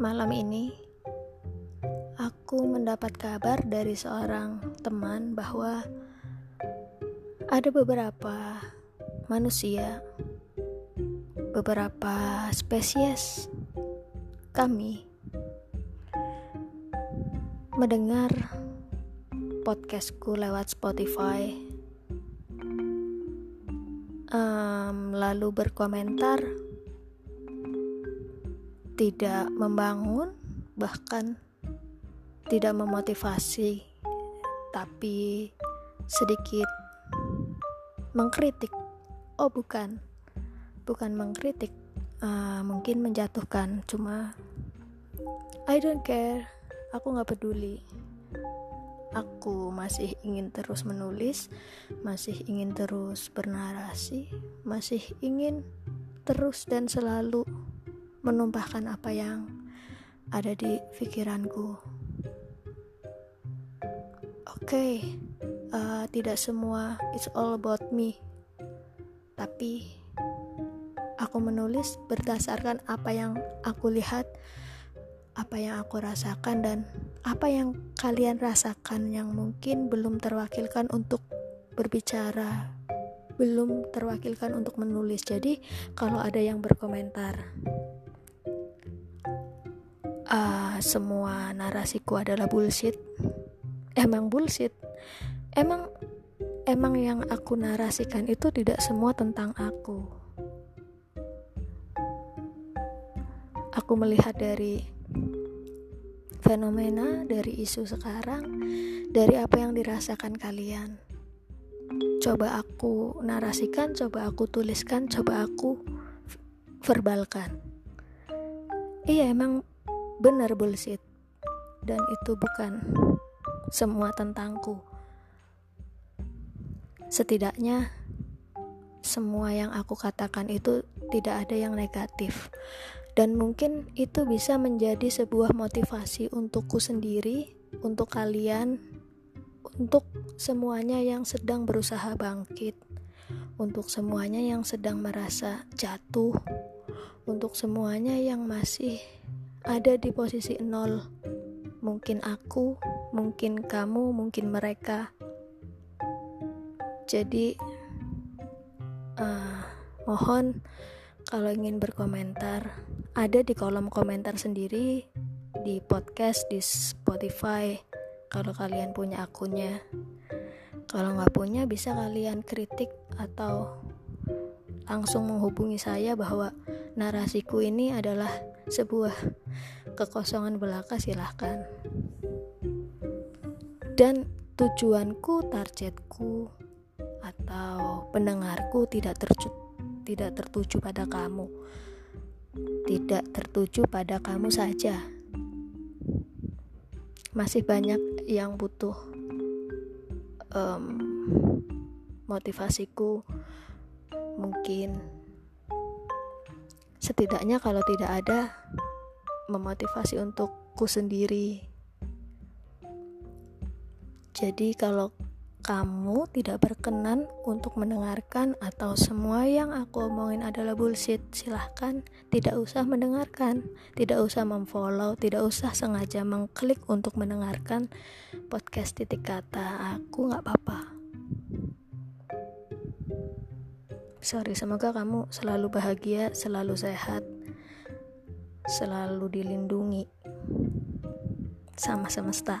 Malam ini aku mendapat kabar dari seorang teman bahwa ada beberapa manusia, beberapa spesies kami mendengar podcastku lewat Spotify, um, lalu berkomentar tidak membangun, bahkan tidak memotivasi, tapi sedikit mengkritik. Oh, bukan, bukan mengkritik, uh, mungkin menjatuhkan. Cuma I don't care, aku nggak peduli. Aku masih ingin terus menulis, masih ingin terus bernarasi, masih ingin terus dan selalu menumpahkan apa yang ada di pikiranku. Oke, okay, uh, tidak semua it's all about me, tapi aku menulis berdasarkan apa yang aku lihat, apa yang aku rasakan, dan apa yang kalian rasakan yang mungkin belum terwakilkan untuk berbicara, belum terwakilkan untuk menulis. Jadi, kalau ada yang berkomentar, uh, semua narasiku adalah bullshit. Emang bullshit. Emang emang yang aku narasikan itu tidak semua tentang aku. Aku melihat dari fenomena dari isu sekarang dari apa yang dirasakan kalian. Coba aku narasikan coba aku tuliskan coba aku verbalkan. Iya emang benar bullshit. Dan itu bukan semua tentangku. Setidaknya semua yang aku katakan itu tidak ada yang negatif. Dan mungkin itu bisa menjadi sebuah motivasi untukku sendiri untuk kalian untuk semuanya yang sedang berusaha bangkit untuk semuanya yang sedang merasa jatuh untuk semuanya yang masih ada di posisi nol. Mungkin aku, mungkin kamu, mungkin mereka. Jadi, uh, mohon kalau ingin berkomentar, ada di kolom komentar sendiri di podcast di Spotify. Kalau kalian punya akunnya, kalau nggak punya bisa kalian kritik atau langsung menghubungi saya bahwa narasiku ini adalah sebuah kekosongan belaka silahkan. Dan tujuanku targetku atau pendengarku tidak tercu tidak tertuju pada kamu. Tidak tertuju pada kamu saja. Masih banyak yang butuh um, motivasiku mungkin. Setidaknya kalau tidak ada memotivasi untukku sendiri. Jadi kalau kamu tidak berkenan untuk mendengarkan atau semua yang aku omongin adalah bullshit silahkan tidak usah mendengarkan tidak usah memfollow tidak usah sengaja mengklik untuk mendengarkan podcast titik kata. Aku nggak apa-apa sorry semoga kamu selalu bahagia selalu sehat selalu dilindungi sama semesta